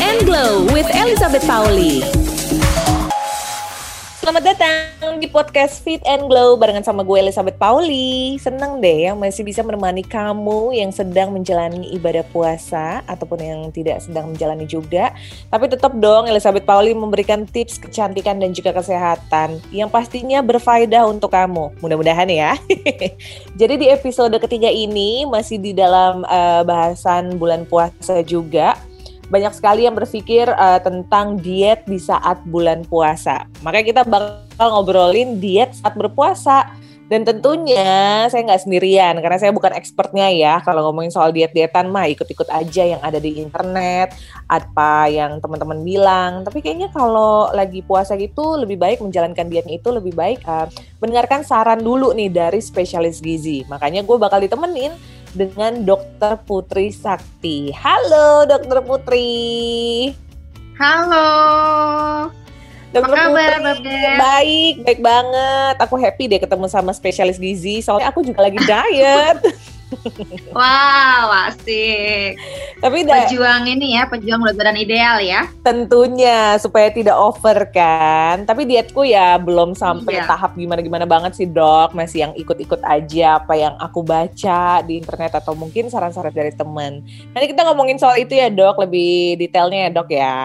and Glow with Elizabeth Pauli. Selamat datang di podcast Fit and Glow barengan sama gue Elizabeth Pauli. Seneng deh yang masih bisa menemani kamu yang sedang menjalani ibadah puasa ataupun yang tidak sedang menjalani juga. Tapi tetap dong Elizabeth Pauli memberikan tips kecantikan dan juga kesehatan yang pastinya berfaedah untuk kamu. Mudah-mudahan ya. Jadi di episode ketiga ini masih di dalam uh, bahasan bulan puasa juga banyak sekali yang berpikir uh, tentang diet di saat bulan puasa. Makanya kita bakal ngobrolin diet saat berpuasa. Dan tentunya saya nggak sendirian karena saya bukan expertnya ya. Kalau ngomongin soal diet-dietan mah ikut-ikut aja yang ada di internet, apa yang teman-teman bilang. Tapi kayaknya kalau lagi puasa gitu lebih baik menjalankan dietnya itu lebih baik uh, mendengarkan saran dulu nih dari spesialis gizi. Makanya gue bakal ditemenin dengan Dokter Putri Sakti. Halo Dokter Putri. Halo. Dokter Apa kabar, Putri, baik, baik banget. Aku happy deh ketemu sama spesialis gizi. Soalnya aku juga lagi diet. wow, asik. Tapi pejuang ini ya, pejuang berat badan ideal ya. Tentunya supaya tidak over kan. Tapi dietku ya belum sampai iya. tahap gimana-gimana banget sih dok. Masih yang ikut-ikut aja apa yang aku baca di internet atau mungkin saran-saran dari temen. Nanti kita ngomongin soal itu ya dok, lebih detailnya ya dok ya.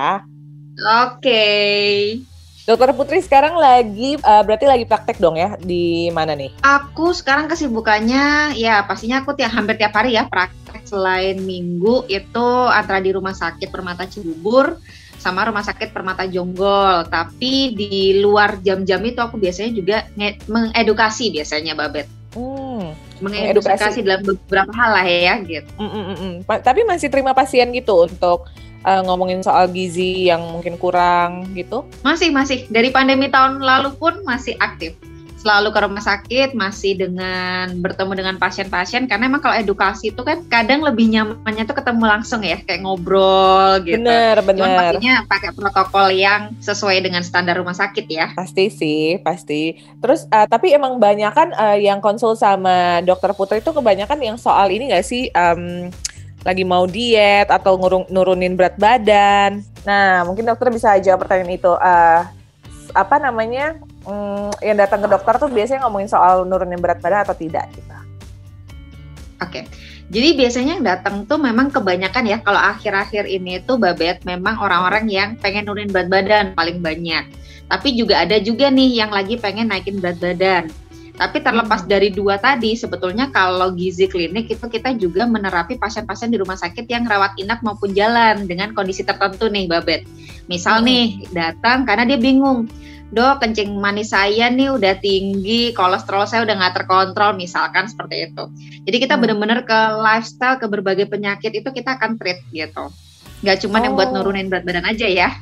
Oke. Okay. Dokter Putri sekarang lagi uh, berarti lagi praktek dong ya di mana nih? Aku sekarang kesibukannya ya pastinya aku tiap hampir tiap hari ya praktek selain minggu itu antara di rumah sakit Permata Cibubur sama rumah sakit Permata Jonggol. Tapi di luar jam-jam itu aku biasanya juga mengedukasi biasanya Babet. Hmm, mengedukasi dalam beberapa hal lah ya gitu. Mm -mm -mm. Tapi masih terima pasien gitu untuk uh, ngomongin soal gizi yang mungkin kurang gitu? Masih, masih. Dari pandemi tahun lalu pun masih aktif. Selalu ke rumah sakit, masih dengan bertemu dengan pasien-pasien karena emang kalau edukasi itu kan kadang lebih nyamannya tuh ketemu langsung ya, kayak ngobrol gitu. Bener, bener. Cuman pastinya pakai protokol yang sesuai dengan standar rumah sakit ya. Pasti sih, pasti. Terus uh, tapi emang banyak kan uh, yang konsul sama dokter Putri itu kebanyakan yang soal ini gak sih um, lagi mau diet atau ngurung, nurunin berat badan. Nah, mungkin dokter bisa jawab pertanyaan itu. Uh, apa namanya? Um, yang datang ke dokter tuh biasanya ngomongin soal nurunin berat badan atau tidak gitu. Oke. Okay. Jadi biasanya yang datang tuh memang kebanyakan ya kalau akhir-akhir ini tuh babet memang orang-orang yang pengen nurunin berat badan paling banyak. Tapi juga ada juga nih yang lagi pengen naikin berat badan. Tapi terlepas hmm. dari dua tadi, sebetulnya kalau gizi klinik itu kita juga menerapi pasien-pasien di rumah sakit yang rawat inap maupun jalan dengan kondisi tertentu nih, Babet. Misal hmm. nih datang karena dia bingung, dok kencing manis saya nih udah tinggi, kolesterol saya udah nggak terkontrol, misalkan seperti itu. Jadi kita hmm. benar-benar ke lifestyle, ke berbagai penyakit itu kita akan treat gitu. Nggak cuma oh. yang buat oh. nurunin berat badan aja ya.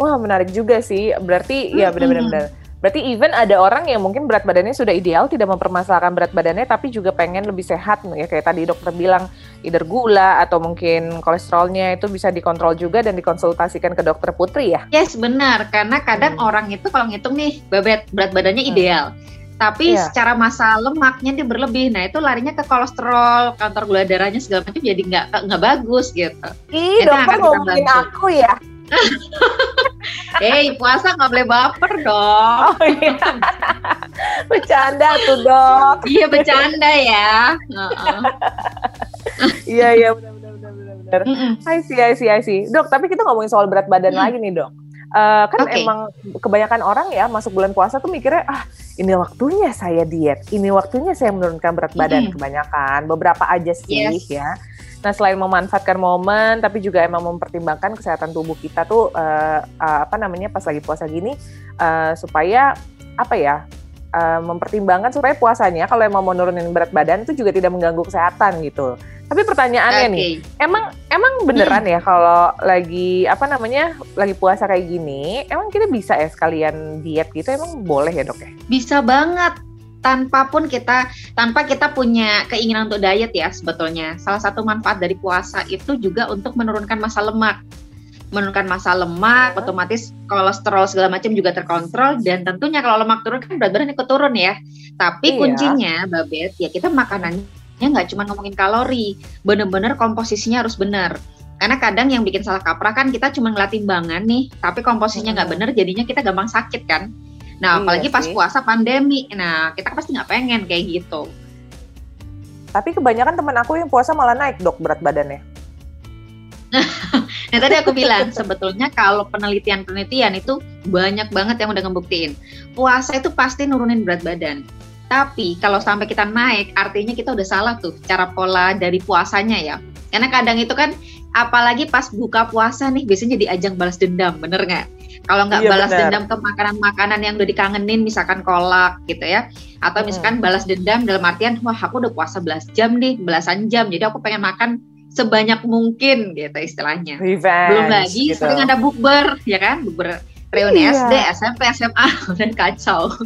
Wah menarik juga sih. Berarti ya hmm. ya benar-benar Berarti even ada orang yang mungkin berat badannya sudah ideal, tidak mempermasalahkan berat badannya, tapi juga pengen lebih sehat, ya kayak tadi dokter bilang, either gula atau mungkin kolesterolnya itu bisa dikontrol juga dan dikonsultasikan ke dokter Putri ya? Yes, benar. Karena kadang hmm. orang itu kalau ngitung nih, berat, berat badannya hmm. ideal. Tapi yeah. secara masa lemaknya dia berlebih, nah itu larinya ke kolesterol, kantor gula darahnya segala macam jadi nggak nggak bagus gitu. Ih, dokter ngomongin aku ya. Eh, puasa nggak boleh baper dong. Oh, iya. bercanda tuh dok. iya bercanda ya. Iya iya benar benar benar benar. I see I see I see. Dok, tapi kita ngomongin soal berat badan mm. lagi nih dok. Uh, kan okay. emang kebanyakan orang ya masuk bulan puasa tuh mikirnya ah ini waktunya saya diet, ini waktunya saya menurunkan berat badan mm. kebanyakan. Beberapa aja sih yes. ya. Nah, selain memanfaatkan momen, tapi juga emang mempertimbangkan kesehatan tubuh kita tuh uh, uh, apa namanya pas lagi puasa gini uh, supaya apa ya uh, mempertimbangkan supaya puasanya kalau emang mau nurunin berat badan itu juga tidak mengganggu kesehatan gitu. Tapi pertanyaannya okay. nih, emang emang beneran hmm. ya kalau lagi apa namanya lagi puasa kayak gini, emang kita bisa ya sekalian diet gitu? Emang boleh ya dok ya? Bisa banget tanpa pun kita tanpa kita punya keinginan untuk diet ya sebetulnya. Salah satu manfaat dari puasa itu juga untuk menurunkan masa lemak. Menurunkan masa lemak, otomatis kolesterol segala macam juga terkontrol dan tentunya kalau lemak turun kan berat badan ikut turun ya. Tapi iya. kuncinya Babet ya kita makanannya nggak cuma ngomongin kalori, bener-bener komposisinya harus benar Karena kadang yang bikin salah kaprah kan kita cuma ngeliat timbangan nih, tapi komposisinya nggak hmm. bener, jadinya kita gampang sakit kan. Nah, iya apalagi pas puasa pandemi, nah kita pasti nggak pengen kayak gitu. Tapi kebanyakan teman aku yang puasa malah naik dok berat badannya. nah tadi aku bilang sebetulnya kalau penelitian-penelitian itu banyak banget yang udah ngebuktiin puasa itu pasti nurunin berat badan. Tapi kalau sampai kita naik, artinya kita udah salah tuh cara pola dari puasanya ya. Karena kadang itu kan, apalagi pas buka puasa nih, biasanya jadi ajang balas dendam, bener nggak? Kalau nggak iya, balas bener. dendam ke makanan-makanan yang udah dikangenin, misalkan kolak gitu ya, atau misalkan hmm. balas dendam dalam artian, wah aku udah puasa belas jam nih, belasan jam, jadi aku pengen makan sebanyak mungkin gitu istilahnya. Revenge, Belum lagi gitu. sering ada bukber, ya kan? Bukber reuni iya. SD, SMP, SMA, dan kacau.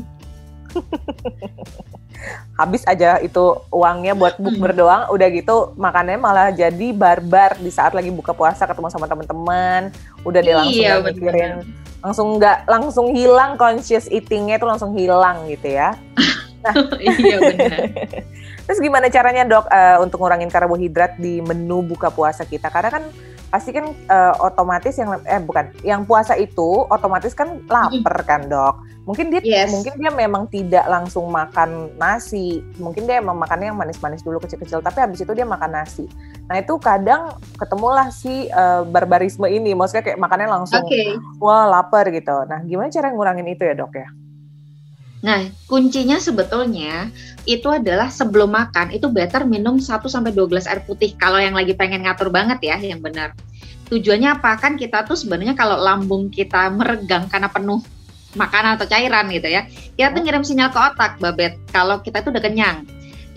Habis aja itu uangnya buat bukber doang, udah gitu makannya malah jadi barbar di saat lagi buka puasa ketemu sama teman-teman, udah dia langsung iya, mikirin langsung nggak langsung hilang conscious eatingnya itu langsung hilang gitu ya. Nah, iya benar. Terus gimana caranya dok uh, untuk ngurangin karbohidrat di menu buka puasa kita? Karena kan pasti kan uh, otomatis yang eh bukan yang puasa itu otomatis kan lapar kan dok mungkin dia yes. mungkin dia memang tidak langsung makan nasi mungkin dia emang makannya yang manis-manis dulu kecil-kecil tapi habis itu dia makan nasi nah itu kadang ketemulah si uh, barbarisme ini maksudnya kayak makannya langsung okay. wah lapar gitu nah gimana cara ngurangin itu ya dok ya Nah, kuncinya sebetulnya itu adalah sebelum makan itu better minum 1 sampai 2 gelas air putih kalau yang lagi pengen ngatur banget ya yang benar. Tujuannya apa kan kita tuh sebenarnya kalau lambung kita meregang karena penuh makanan atau cairan gitu ya. Kita tuh ngirim sinyal ke otak, Babet, kalau kita tuh udah kenyang.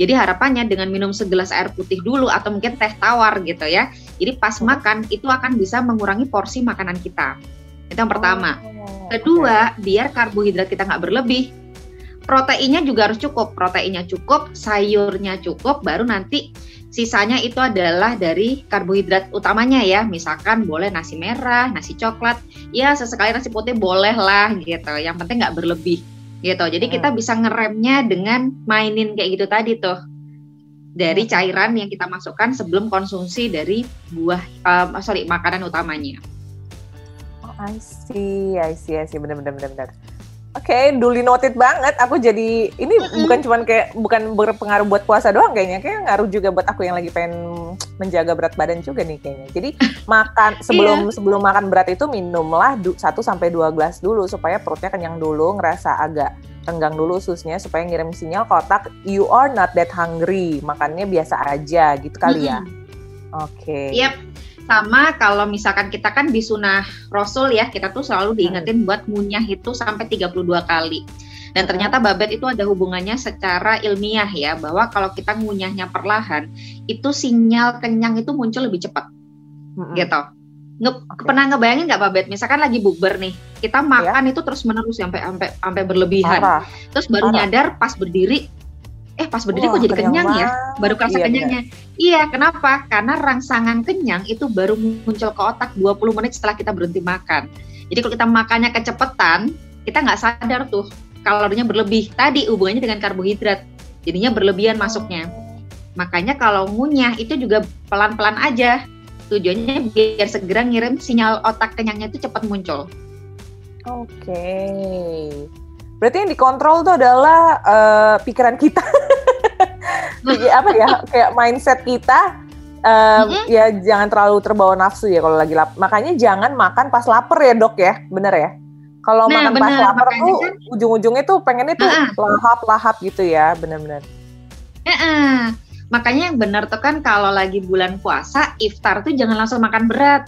Jadi harapannya dengan minum segelas air putih dulu atau mungkin teh tawar gitu ya. Jadi pas makan itu akan bisa mengurangi porsi makanan kita. Itu yang pertama. Oh, Kedua, biar karbohidrat kita nggak berlebih proteinnya juga harus cukup. Proteinnya cukup, sayurnya cukup, baru nanti sisanya itu adalah dari karbohidrat utamanya ya. Misalkan boleh nasi merah, nasi coklat, ya sesekali nasi putih boleh lah gitu. Yang penting nggak berlebih gitu. Jadi kita hmm. bisa ngeremnya dengan mainin kayak gitu tadi tuh dari hmm. cairan yang kita masukkan sebelum konsumsi dari buah, um, sorry makanan utamanya. Oh, I see, I see, I see, benar-benar benar. Oke, okay, duly noted banget. Aku jadi ini mm-hmm. bukan cuman kayak bukan berpengaruh buat puasa doang kayaknya, kayak ngaruh juga buat aku yang lagi pengen menjaga berat badan juga nih kayaknya. Jadi makan sebelum yeah. sebelum makan berat itu minumlah 1 sampai 2 gelas dulu supaya perutnya kenyang dulu, ngerasa agak renggang dulu ususnya supaya ngirim sinyal ke otak you are not that hungry, makannya biasa aja gitu kali mm-hmm. ya. Oke. Okay. Yep sama kalau misalkan kita kan di sunnah Rasul ya, kita tuh selalu diingetin hmm. buat ngunyah itu sampai 32 kali. Dan ternyata babet itu ada hubungannya secara ilmiah ya, bahwa kalau kita ngunyahnya perlahan, itu sinyal kenyang itu muncul lebih cepat. Hmm. Gitu. Nge okay. Pernah ngebayangin nggak babet? Misalkan lagi bukber nih, kita iya. makan ya. itu terus menerus sampai sampai sampai berlebihan. Parah. Terus baru Parah. nyadar pas berdiri eh pas berdiri Wah, kok jadi kenyang, kenyang. Ya baru kerasa iya, kenyangnya. bener. iya kenapa? Karena rangsangan kenyang itu baru muncul ke otak 20 menit setelah kita berhenti makan. Jadi kalau kita makannya kecepatan kita nggak sadar tuh kalorinya berlebih. Tadi hubungannya dengan karbohidrat. Jadinya berlebihan masuknya. Makanya kalau ngunyah itu juga pelan-pelan aja. Tujuannya biar segera ngirim sinyal otak kenyangnya itu cepat muncul. Oke. okay. Berarti yang dikontrol tuh adalah uh, pikiran kita. apa ya? Kayak mindset kita. Um, mm-hmm. Ya jangan terlalu terbawa nafsu ya kalau lagi lapar. Makanya jangan makan pas lapar ya dok ya, bener ya? Kalau nah, makan bener, pas lapar tuh kan, ujung-ujungnya tuh pengennya tuh lahap-lahap gitu ya, bener-bener. Uh-uh. Makanya yang benar tuh kan kalau lagi bulan puasa, iftar tuh jangan langsung makan berat.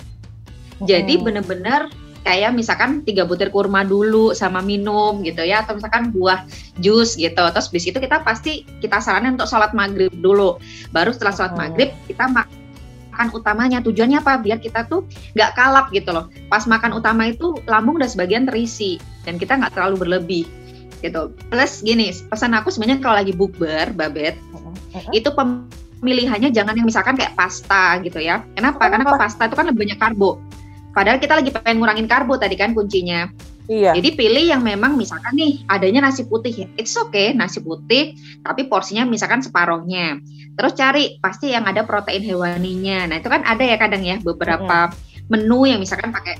Jadi bener-bener kayak misalkan tiga butir kurma dulu sama minum gitu ya atau misalkan buah jus gitu. Terus bis itu kita pasti kita saranin untuk sholat maghrib dulu. Baru setelah sholat oh. maghrib kita makan utamanya. Tujuannya apa? Biar kita tuh nggak kalap gitu loh. Pas makan utama itu lambung udah sebagian terisi dan kita nggak terlalu berlebih gitu. Plus gini pesan aku sebenarnya kalau lagi bukber babet itu pemilihannya jangan yang misalkan kayak pasta gitu ya. Kenapa? Karena kalau pasta itu kan lebih banyak karbo Padahal kita lagi pengen ngurangin karbo tadi kan kuncinya. Iya. Jadi pilih yang memang misalkan nih adanya nasi putih ya, it's okay nasi putih, tapi porsinya misalkan separohnya. Terus cari pasti yang ada protein hewaninya. Nah itu kan ada ya kadang ya beberapa hmm. menu yang misalkan pakai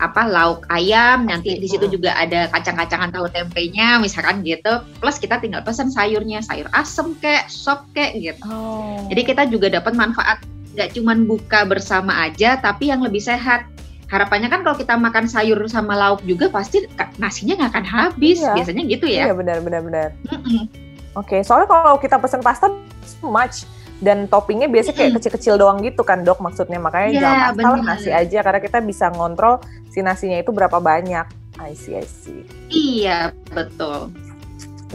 apa lauk ayam, nanti di situ juga ada kacang-kacangan tahu tempenya, misalkan gitu. Plus kita tinggal pesan sayurnya, sayur asem kek, sop kek gitu. Oh. Jadi kita juga dapat manfaat nggak cuman buka bersama aja, tapi yang lebih sehat harapannya kan kalau kita makan sayur sama lauk juga pasti nasinya nggak akan habis. Iya. biasanya gitu ya. Iya benar benar benar. Mm -mm. oke okay, soalnya kalau kita pesen pasta so much. Dan toppingnya biasanya kayak kecil-kecil doang gitu kan dok maksudnya. Makanya yeah, jangan asal nasi aja karena kita bisa ngontrol si nasinya itu berapa banyak. I see I see. Iya betul.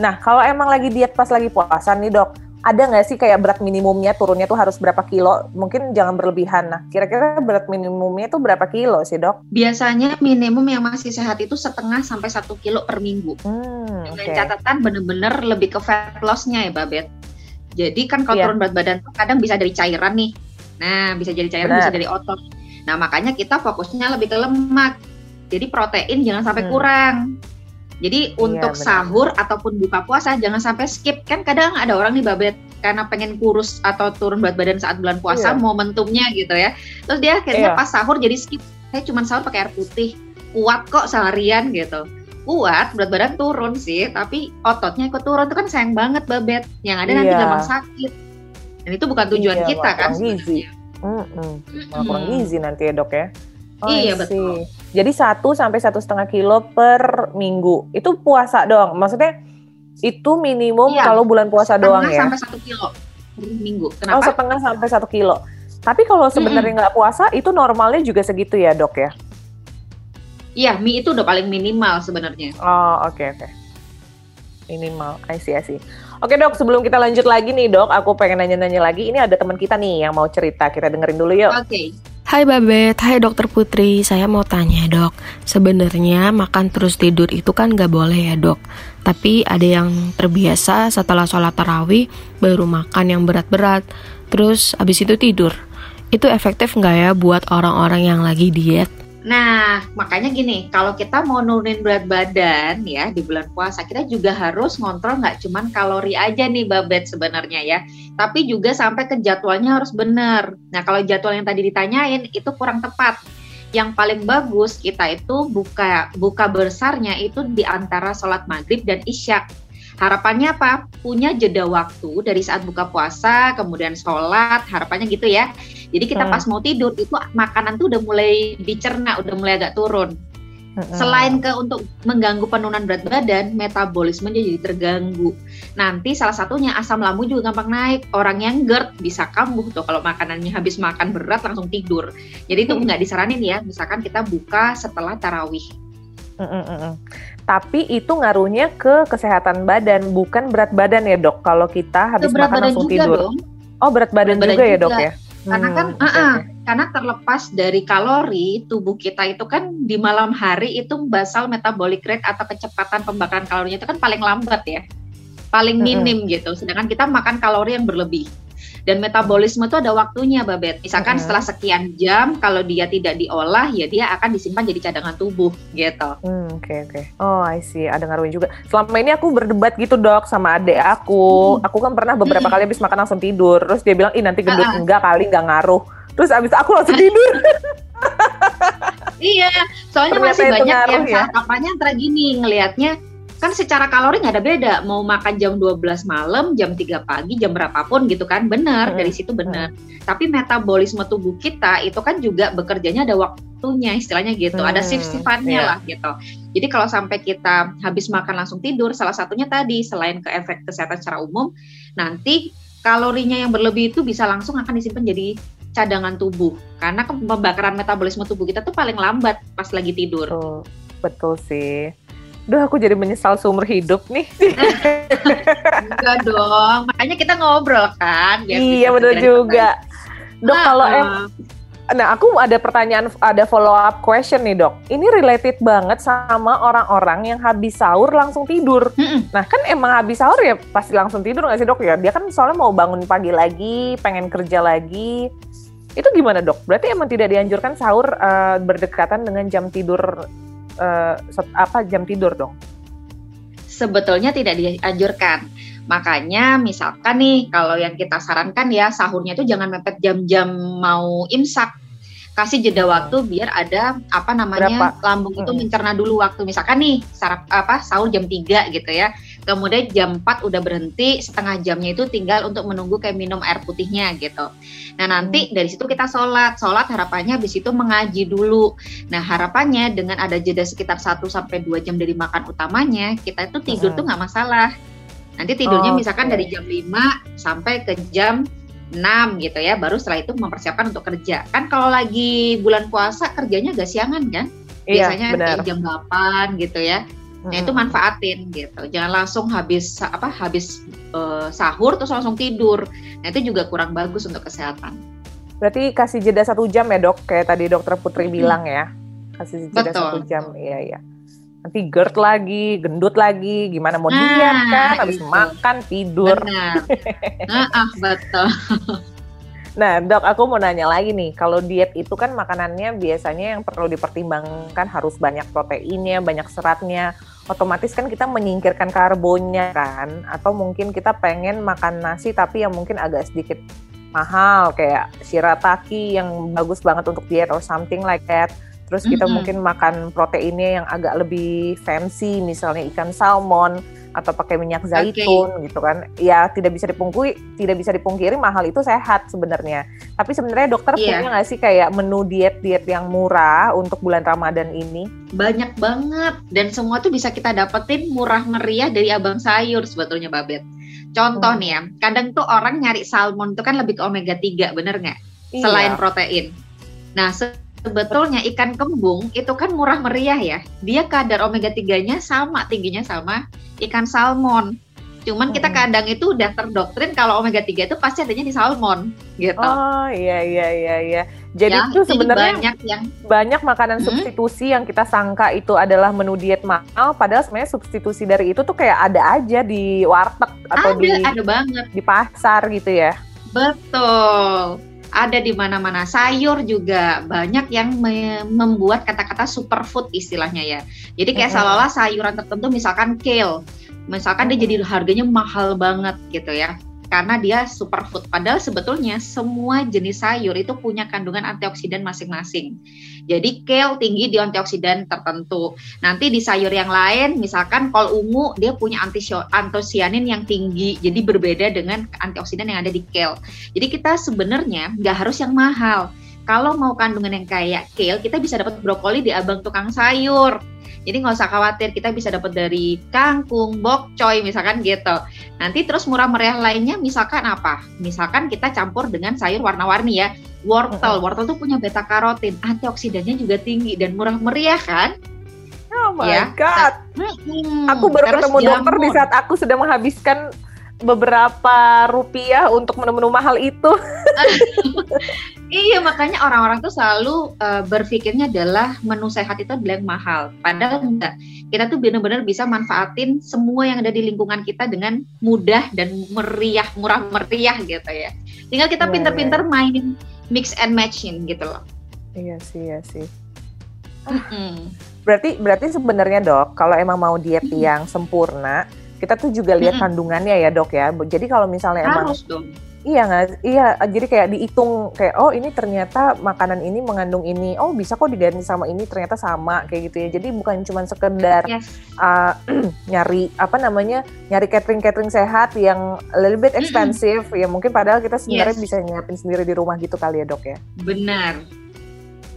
Nah kalau emang lagi diet pas lagi puasa nih dok ada nggak sih kayak berat minimumnya turunnya tuh harus berapa kilo? Mungkin jangan berlebihan. Nah, kira-kira berat minimumnya tuh berapa kilo sih dok? Biasanya minimum yang masih sehat itu setengah sampai satu kilo per minggu. Hmm, Dengan okay. catatan bener-bener lebih ke fat lossnya ya Babet. Jadi kan kalau yeah. turun berat badan tuh kadang bisa dari cairan nih. Nah, bisa jadi cairan, Benar. bisa dari otot. Nah, makanya kita fokusnya lebih ke lemak. Jadi protein jangan sampai hmm. kurang. Jadi iya, untuk benar. sahur ataupun buka puasa jangan sampai skip. Kan kadang ada orang nih babet karena pengen kurus atau turun berat badan saat bulan puasa iya. momentumnya gitu ya. Terus dia akhirnya iya. pas sahur jadi skip. Saya cuma sahur pakai air putih. Kuat kok seharian gitu. Kuat berat badan turun sih, tapi ototnya ikut turun itu kan sayang banget babet. Yang ada iya. nanti gampang sakit. Dan itu bukan tujuan iya, kita kan. Gizi. Mm -mm. Malah kurang gizi nanti ya dok ya. Oh, iya betul. Jadi satu sampai satu setengah kilo per minggu. Itu puasa doang. Maksudnya itu minimum iya. kalau bulan puasa setengah doang ya. sampai satu kilo per minggu. Kenapa? Oh setengah sampai satu kilo. Tapi kalau sebenarnya nggak -hmm. puasa itu normalnya juga segitu ya dok ya? Iya, mie itu udah paling minimal sebenarnya. Oh oke okay, oke. Okay. Minimal, I see, I see. Oke dok, sebelum kita lanjut lagi nih dok, aku pengen nanya-nanya lagi. Ini ada teman kita nih yang mau cerita, kita dengerin dulu yuk. Oke. Okay. Hai Babet, hai dokter Putri, saya mau tanya dok, sebenarnya makan terus tidur itu kan gak boleh ya dok, tapi ada yang terbiasa setelah sholat tarawih baru makan yang berat-berat, terus abis itu tidur. Itu efektif nggak ya buat orang-orang yang lagi diet? Nah, makanya gini, kalau kita mau nurunin berat badan ya di bulan puasa, kita juga harus ngontrol nggak cuman kalori aja nih Babet sebenarnya ya, tapi juga sampai ke jadwalnya harus benar. Nah, kalau jadwal yang tadi ditanyain itu kurang tepat. Yang paling bagus kita itu buka buka besarnya itu di antara sholat maghrib dan isyak Harapannya apa? Punya jeda waktu dari saat buka puasa, kemudian sholat, harapannya gitu ya. Jadi kita hmm. pas mau tidur itu makanan tuh udah mulai dicerna, udah mulai agak turun. Hmm. Selain ke untuk mengganggu penurunan berat badan, metabolisme jadi terganggu. Nanti salah satunya asam lambung juga gampang naik. Orang yang GERD bisa kambuh tuh kalau makanannya habis makan berat langsung tidur. Jadi itu nggak disaranin ya. Misalkan kita buka setelah tarawih. Tapi itu ngaruhnya ke kesehatan badan, bukan berat badan ya dok. Kalau kita habis berat makan langsung tidur. Dong. Oh berat badan, berat juga, juga ya dok ya. Karena kan, hmm, uh -uh, karena terlepas dari kalori, tubuh kita itu kan di malam hari itu basal metabolic rate atau kecepatan pembakaran kalorinya itu kan paling lambat ya, paling minim -hmm. gitu. Sedangkan kita makan kalori yang berlebih dan metabolisme itu ada waktunya Babet. Misalkan setelah sekian jam kalau dia tidak diolah ya dia akan disimpan jadi cadangan tubuh gitu. Hmm, oke okay, oke. Okay. Oh, I see. Ada ngaruhnya juga. Selama ini aku berdebat gitu, Dok, sama adek aku. Hmm. Aku kan pernah beberapa hmm. kali habis makan langsung tidur. Terus dia bilang, "Ih, nanti gendut." Uh -uh. Enggak kali, enggak ngaruh. Terus abis aku langsung tidur. iya, soalnya Ternyata masih banyak yang ya? saat kampanye antara gini ngelihatnya kan secara kalori nggak ada beda mau makan jam 12 malam jam 3 pagi jam berapapun gitu kan benar hmm. dari situ benar hmm. tapi metabolisme tubuh kita itu kan juga bekerjanya ada waktunya istilahnya gitu hmm. ada shift sifatnya yeah. lah gitu jadi kalau sampai kita habis makan langsung tidur salah satunya tadi selain ke efek kesehatan secara umum nanti kalorinya yang berlebih itu bisa langsung akan disimpan jadi cadangan tubuh karena pembakaran metabolisme tubuh kita tuh paling lambat pas lagi tidur betul, betul sih Duh aku jadi menyesal seumur hidup nih. Enggak dong, makanya kita ngobrol kan. iya betul juga. Dok nah, kalau em, nah aku ada pertanyaan, ada follow up question nih dok. Ini related banget sama orang-orang yang habis sahur langsung tidur. Mm-mm. Nah kan emang habis sahur ya pasti langsung tidur nggak sih dok ya? Dia kan soalnya mau bangun pagi lagi, pengen kerja lagi. Itu gimana dok? Berarti emang tidak dianjurkan sahur uh, berdekatan dengan jam tidur uh, apa jam tidur dong? Sebetulnya tidak dianjurkan. Makanya misalkan nih kalau yang kita sarankan ya sahurnya itu jangan mepet jam-jam mau imsak kasih jeda waktu biar ada apa namanya Berapa? lambung itu hmm. mencerna dulu waktu misalkan nih sarap apa sahur jam 3 gitu ya kemudian jam 4 udah berhenti setengah jamnya itu tinggal untuk menunggu kayak minum air putihnya gitu nah nanti hmm. dari situ kita sholat sholat harapannya habis itu mengaji dulu nah harapannya dengan ada jeda sekitar 1 sampai dua jam dari makan utamanya kita itu tidur hmm. tuh nggak masalah nanti tidurnya oh, misalkan okay. dari jam 5 sampai ke jam 6 gitu ya, baru setelah itu mempersiapkan untuk kerja. Kan kalau lagi bulan puasa kerjanya agak siangan kan? Iya, Biasanya benar. jam 8 gitu ya. Nah, itu manfaatin gitu. Jangan langsung habis apa habis uh, sahur terus langsung tidur. Nah, itu juga kurang bagus untuk kesehatan. Berarti kasih jeda satu jam ya, Dok, kayak tadi Dokter Putri hmm. bilang ya. Kasih jeda Betul. satu jam. Iya, iya nanti GERD lagi, gendut lagi, gimana mau diet nah, kan, habis itu. makan tidur. Benar. nah, ah, betul. Nah, dok, aku mau nanya lagi nih. Kalau diet itu kan makanannya biasanya yang perlu dipertimbangkan harus banyak proteinnya, banyak seratnya. Otomatis kan kita menyingkirkan karbonnya kan, atau mungkin kita pengen makan nasi tapi yang mungkin agak sedikit mahal kayak shirataki yang bagus banget untuk diet or something like that. Terus kita mm -hmm. mungkin makan proteinnya yang agak lebih fancy, misalnya ikan salmon atau pakai minyak zaitun okay. gitu kan. Ya tidak bisa dipungkiri, tidak bisa dipungkiri mahal itu sehat sebenarnya. Tapi sebenarnya dokter yeah. punya nggak sih kayak menu diet-diet yang murah untuk bulan Ramadan ini? Banyak banget dan semua tuh bisa kita dapetin murah meriah dari abang sayur sebetulnya Babet. Contoh hmm. nih ya, kadang tuh orang nyari salmon itu kan lebih ke omega 3, bener nggak? Iya. Selain protein. Nah, sebetulnya ikan kembung itu kan murah meriah ya. Dia kadar omega 3-nya sama tingginya sama ikan salmon. Cuman kita kadang itu udah terdoktrin kalau omega 3 itu pasti adanya di salmon gitu. Oh iya iya iya iya. Jadi ya, itu sebenarnya banyak yang banyak makanan hmm? substitusi yang kita sangka itu adalah menu diet mahal padahal sebenarnya substitusi dari itu tuh kayak ada aja di warteg atau ada, di ada banget di pasar gitu ya. Betul ada di mana-mana. Sayur juga banyak yang me membuat kata-kata superfood istilahnya ya. Jadi kayak mm -hmm. seolah-olah sayuran tertentu misalkan kale, misalkan mm -hmm. dia jadi harganya mahal banget gitu ya karena dia superfood. Padahal sebetulnya semua jenis sayur itu punya kandungan antioksidan masing-masing. Jadi kale tinggi di antioksidan tertentu. Nanti di sayur yang lain, misalkan kol ungu dia punya antosianin yang tinggi. Jadi berbeda dengan antioksidan yang ada di kale. Jadi kita sebenarnya nggak harus yang mahal. Kalau mau kandungan yang kayak kale, kita bisa dapat brokoli di abang tukang sayur jadi nggak usah khawatir, kita bisa dapat dari kangkung, bokcoy misalkan gitu. Nanti terus murah meriah lainnya misalkan apa? Misalkan kita campur dengan sayur warna-warni ya. Wortel, wortel tuh punya beta karotin, antioksidannya juga tinggi dan murah meriah kan? Oh my ya. god. Hmm, aku baru ketemu jamun. dokter di saat aku sudah menghabiskan beberapa rupiah untuk menu-menu mahal itu. iya, makanya orang-orang tuh selalu uh, berpikirnya adalah menu sehat itu adalah yang mahal. Padahal enggak. Kita tuh benar-benar bisa manfaatin semua yang ada di lingkungan kita dengan mudah dan meriah, murah meriah gitu ya. Tinggal kita iya, pinter-pinter yeah, yeah. mainin mix and matching gitu loh. Iya sih, iya sih. Ah. Berarti berarti sebenarnya dok, kalau emang mau diet yang sempurna, kita tuh juga lihat hmm. kandungannya ya dok ya. Jadi kalau misalnya Harus emang dong. Iya nggak? Iya, jadi kayak dihitung kayak oh ini ternyata makanan ini mengandung ini. Oh bisa kok diganti sama ini ternyata sama kayak gitu ya. Jadi bukan cuma sekedar yes. uh, nyari apa namanya nyari catering catering sehat yang a little bit expensive mm-hmm. ya mungkin padahal kita sebenarnya yes. bisa nyiapin sendiri di rumah gitu kali ya dok ya. Benar.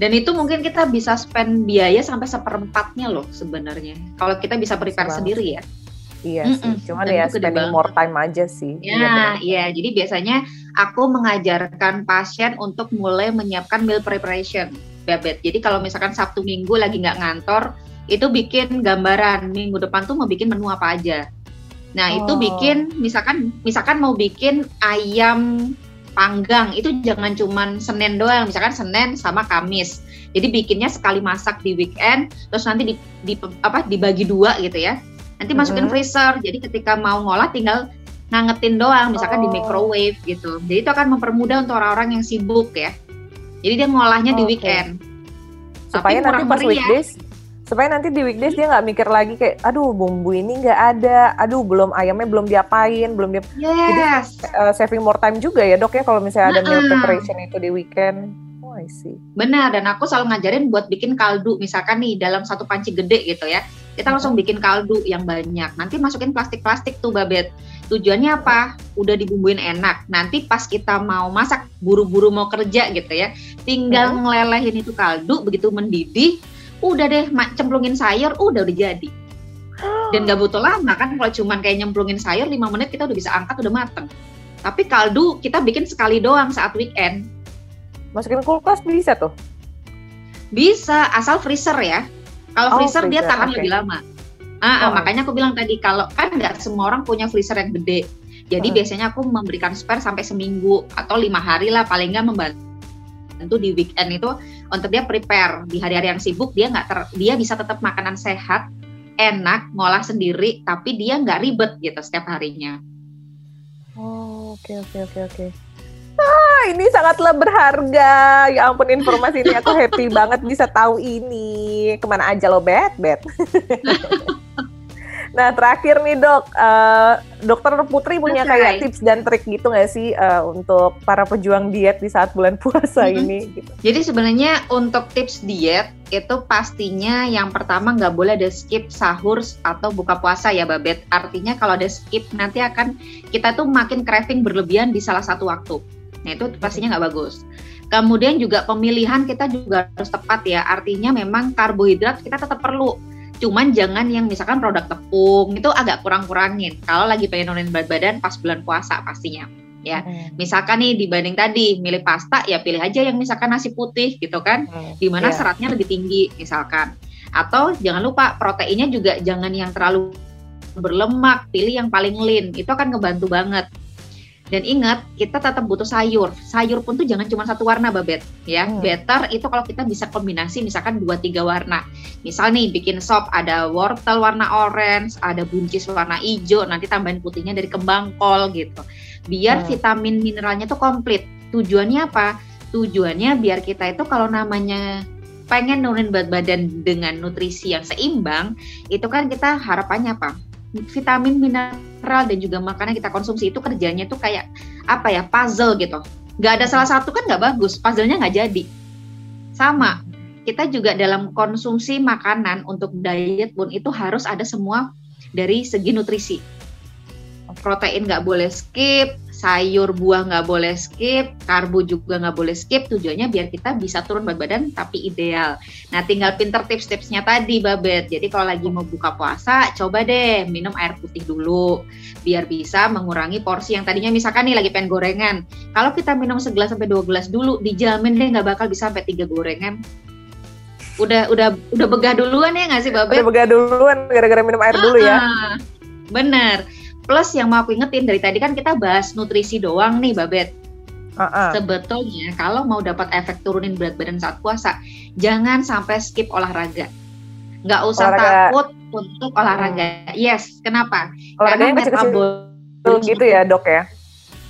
Dan itu mungkin kita bisa spend biaya sampai seperempatnya loh sebenarnya. Kalau kita bisa prepare sendiri ya. Iya mm -mm. sih, cuman Dan ya spending more time aja sih. Ya, iya. Jadi biasanya aku mengajarkan pasien untuk mulai menyiapkan meal preparation, Babet. Jadi kalau misalkan Sabtu Minggu lagi nggak ngantor, itu bikin gambaran minggu depan tuh mau bikin menu apa aja. Nah, oh. itu bikin misalkan misalkan mau bikin ayam panggang itu jangan cuman Senin doang, misalkan Senin sama Kamis. Jadi bikinnya sekali masak di weekend, terus nanti di, di apa dibagi dua gitu ya nanti masukin mm -hmm. freezer. Jadi ketika mau ngolah tinggal ngangetin doang misalkan oh. di microwave gitu. Jadi itu akan mempermudah untuk orang-orang yang sibuk ya. Jadi dia ngolahnya oh, di weekend. Supaya Tapi nanti pas meriah. weekdays supaya nanti di weekdays dia nggak mikir lagi kayak aduh bumbu ini nggak ada. Aduh belum ayamnya belum diapain belum dia yes. jadi uh, saving more time juga ya dok ya kalau misalnya ada meal preparation itu di weekend. Oh I see. Benar dan aku selalu ngajarin buat bikin kaldu. Misalkan nih dalam satu panci gede gitu ya kita langsung bikin kaldu yang banyak. Nanti masukin plastik-plastik tuh babet. Tujuannya apa? Udah dibumbuin enak. Nanti pas kita mau masak buru-buru mau kerja gitu ya tinggal ngelelehin itu kaldu begitu mendidih udah deh cemplungin sayur udah udah jadi. Dan gak butuh lama kan kalau cuman kayak nyemplungin sayur 5 menit kita udah bisa angkat udah mateng. Tapi kaldu kita bikin sekali doang saat weekend. Masukin kulkas bisa tuh? Bisa asal freezer ya kalau oh, freezer, freezer dia tahan okay. lebih lama ah, oh. makanya aku bilang tadi kalau kan nggak semua orang punya freezer yang gede jadi uh. biasanya aku memberikan spare sampai seminggu atau lima hari lah paling nggak membantu tentu di weekend itu untuk dia prepare di hari-hari yang sibuk dia nggak ter dia bisa tetap makanan sehat enak ngolah sendiri tapi dia nggak ribet gitu setiap harinya oh oke oke oke oke ah ini sangatlah berharga ya ampun informasi ini aku happy banget bisa tahu ini ke mana aja lo bet bet Nah terakhir nih dok, uh, dokter Putri punya okay. kayak tips dan trik gitu nggak sih uh, untuk para pejuang diet di saat bulan puasa mm -hmm. ini? Gitu. Jadi sebenarnya untuk tips diet itu pastinya yang pertama nggak boleh ada skip sahur atau buka puasa ya Babet. Artinya kalau ada skip nanti akan kita tuh makin craving berlebihan di salah satu waktu. Nah itu pastinya nggak bagus. Kemudian juga pemilihan kita juga harus tepat ya. Artinya memang karbohidrat kita tetap perlu Cuman jangan yang misalkan produk tepung itu agak kurang-kurangin. Kalau lagi pengen nurunin berat badan pas bulan puasa pastinya ya. Hmm. Misalkan nih dibanding tadi milih pasta ya pilih aja yang misalkan nasi putih gitu kan. Hmm. Di mana yeah. seratnya lebih tinggi misalkan. Atau jangan lupa proteinnya juga jangan yang terlalu berlemak, pilih yang paling lean. Itu akan ngebantu banget. Dan ingat, kita tetap butuh sayur. Sayur pun tuh jangan cuma satu warna, Babet. Ya, hmm. better itu kalau kita bisa kombinasi misalkan dua tiga warna. Misal nih bikin sop ada wortel warna orange, ada buncis warna hijau, nanti tambahin putihnya dari kembang kol gitu. Biar hmm. vitamin mineralnya tuh komplit. Tujuannya apa? Tujuannya biar kita itu kalau namanya pengen nurunin berat badan dengan nutrisi yang seimbang, itu kan kita harapannya apa? Vitamin mineral dan juga makanan kita konsumsi itu kerjanya tuh kayak apa ya puzzle gitu. Nggak ada salah satu kan nggak bagus puzzlenya nggak jadi. Sama kita juga dalam konsumsi makanan untuk diet pun itu harus ada semua dari segi nutrisi. Protein nggak boleh skip sayur buah nggak boleh skip, karbo juga nggak boleh skip. Tujuannya biar kita bisa turun berat badan tapi ideal. Nah, tinggal pinter tips-tipsnya tadi, Babet. Jadi kalau lagi mau buka puasa, coba deh minum air putih dulu, biar bisa mengurangi porsi yang tadinya misalkan nih lagi pengen gorengan. Kalau kita minum segelas sampai dua gelas dulu, dijamin deh nggak bakal bisa sampai tiga gorengan udah udah udah begah duluan ya nggak sih Babet? Udah begah duluan gara-gara minum air dulu ya. Ah, bener. Plus yang mau aku ingetin dari tadi kan kita bahas nutrisi doang nih, Babet. Uh-uh. Sebetulnya kalau mau dapat efek turunin berat badan saat puasa, jangan sampai skip olahraga. Nggak usah olahraga. takut untuk olahraga. Hmm. Yes, kenapa? Olahraga Karena metabolisme gitu ya, dok ya?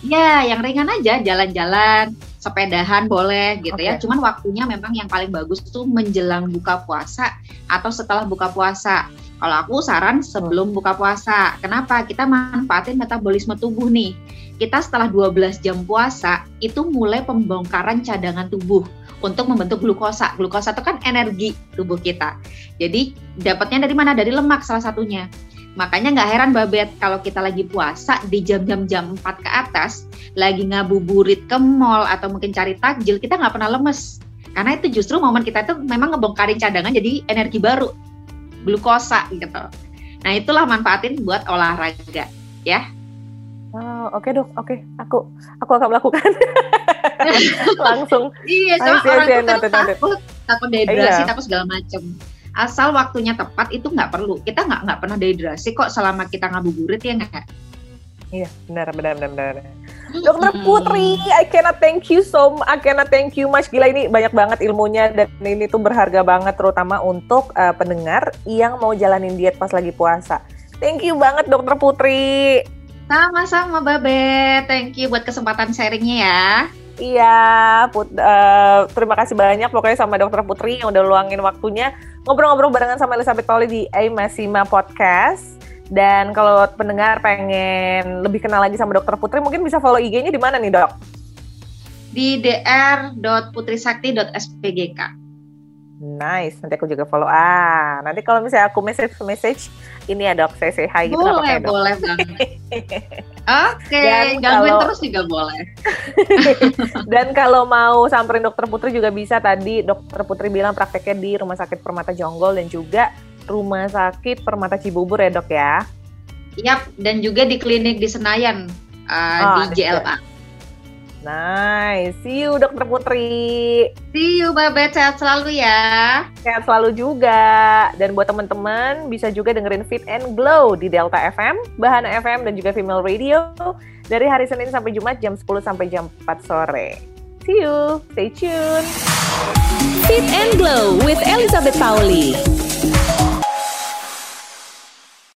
Ya, yang ringan aja, jalan-jalan, sepedahan boleh gitu okay. ya. Cuman waktunya memang yang paling bagus tuh menjelang buka puasa atau setelah buka puasa. Kalau aku saran sebelum buka puasa. Kenapa? Kita manfaatin metabolisme tubuh nih. Kita setelah 12 jam puasa itu mulai pembongkaran cadangan tubuh untuk membentuk glukosa. Glukosa itu kan energi tubuh kita. Jadi dapatnya dari mana? Dari lemak salah satunya. Makanya nggak heran Babet kalau kita lagi puasa di jam-jam jam 4 ke atas, lagi ngabuburit ke mall atau mungkin cari takjil, kita nggak pernah lemes. Karena itu justru momen kita itu memang ngebongkarin cadangan jadi energi baru glukosa gitu. Nah itulah manfaatin buat olahraga ya. Oh, oke okay, dok, oke, okay. aku aku akan melakukan langsung. Iya, soalnya orang itu kan takut, takut dehidrasi, iya. takut segala macam. Asal waktunya tepat itu nggak perlu. Kita nggak nggak pernah dehidrasi kok selama kita ngabuburit ya nggak. Iya, benar, benar, benar, benar. Dokter Putri, I cannot thank you so much. I cannot thank you much. Gila ini banyak banget ilmunya dan ini tuh berharga banget terutama untuk uh, pendengar yang mau jalanin diet pas lagi puasa. Thank you banget Dokter Putri. Sama-sama Babe. Thank you buat kesempatan sharingnya ya. Iya, put, uh, terima kasih banyak pokoknya sama Dokter Putri yang udah luangin waktunya ngobrol-ngobrol barengan sama Elizabeth Pauli di A Masima Podcast. Dan kalau pendengar pengen lebih kenal lagi sama Dokter Putri, mungkin bisa follow IG-nya di mana nih dok? Di dr.putrisakti.spgk. Nice, nanti aku juga follow. Ah, nanti kalau misalnya aku message message ini ya dok, saya say hi gitu Boleh, dok. boleh banget. Oke, okay, gangguin kalau, terus juga boleh. dan kalau mau samperin dokter Putri juga bisa tadi dokter Putri bilang prakteknya di Rumah Sakit Permata Jonggol dan juga Rumah Sakit Permata Cibubur ya dok ya. Yap, dan juga di klinik di Senayan uh, oh, di JLA. Nice. See you Dokter Putri. See you Babet. Sehat selalu ya. Sehat selalu juga. Dan buat teman-teman bisa juga dengerin Fit and Glow di Delta FM, Bahana FM dan juga Female Radio dari hari Senin sampai Jumat jam 10 sampai jam 4 sore. See you. Stay tuned. Fit and Glow with Elizabeth Pauli.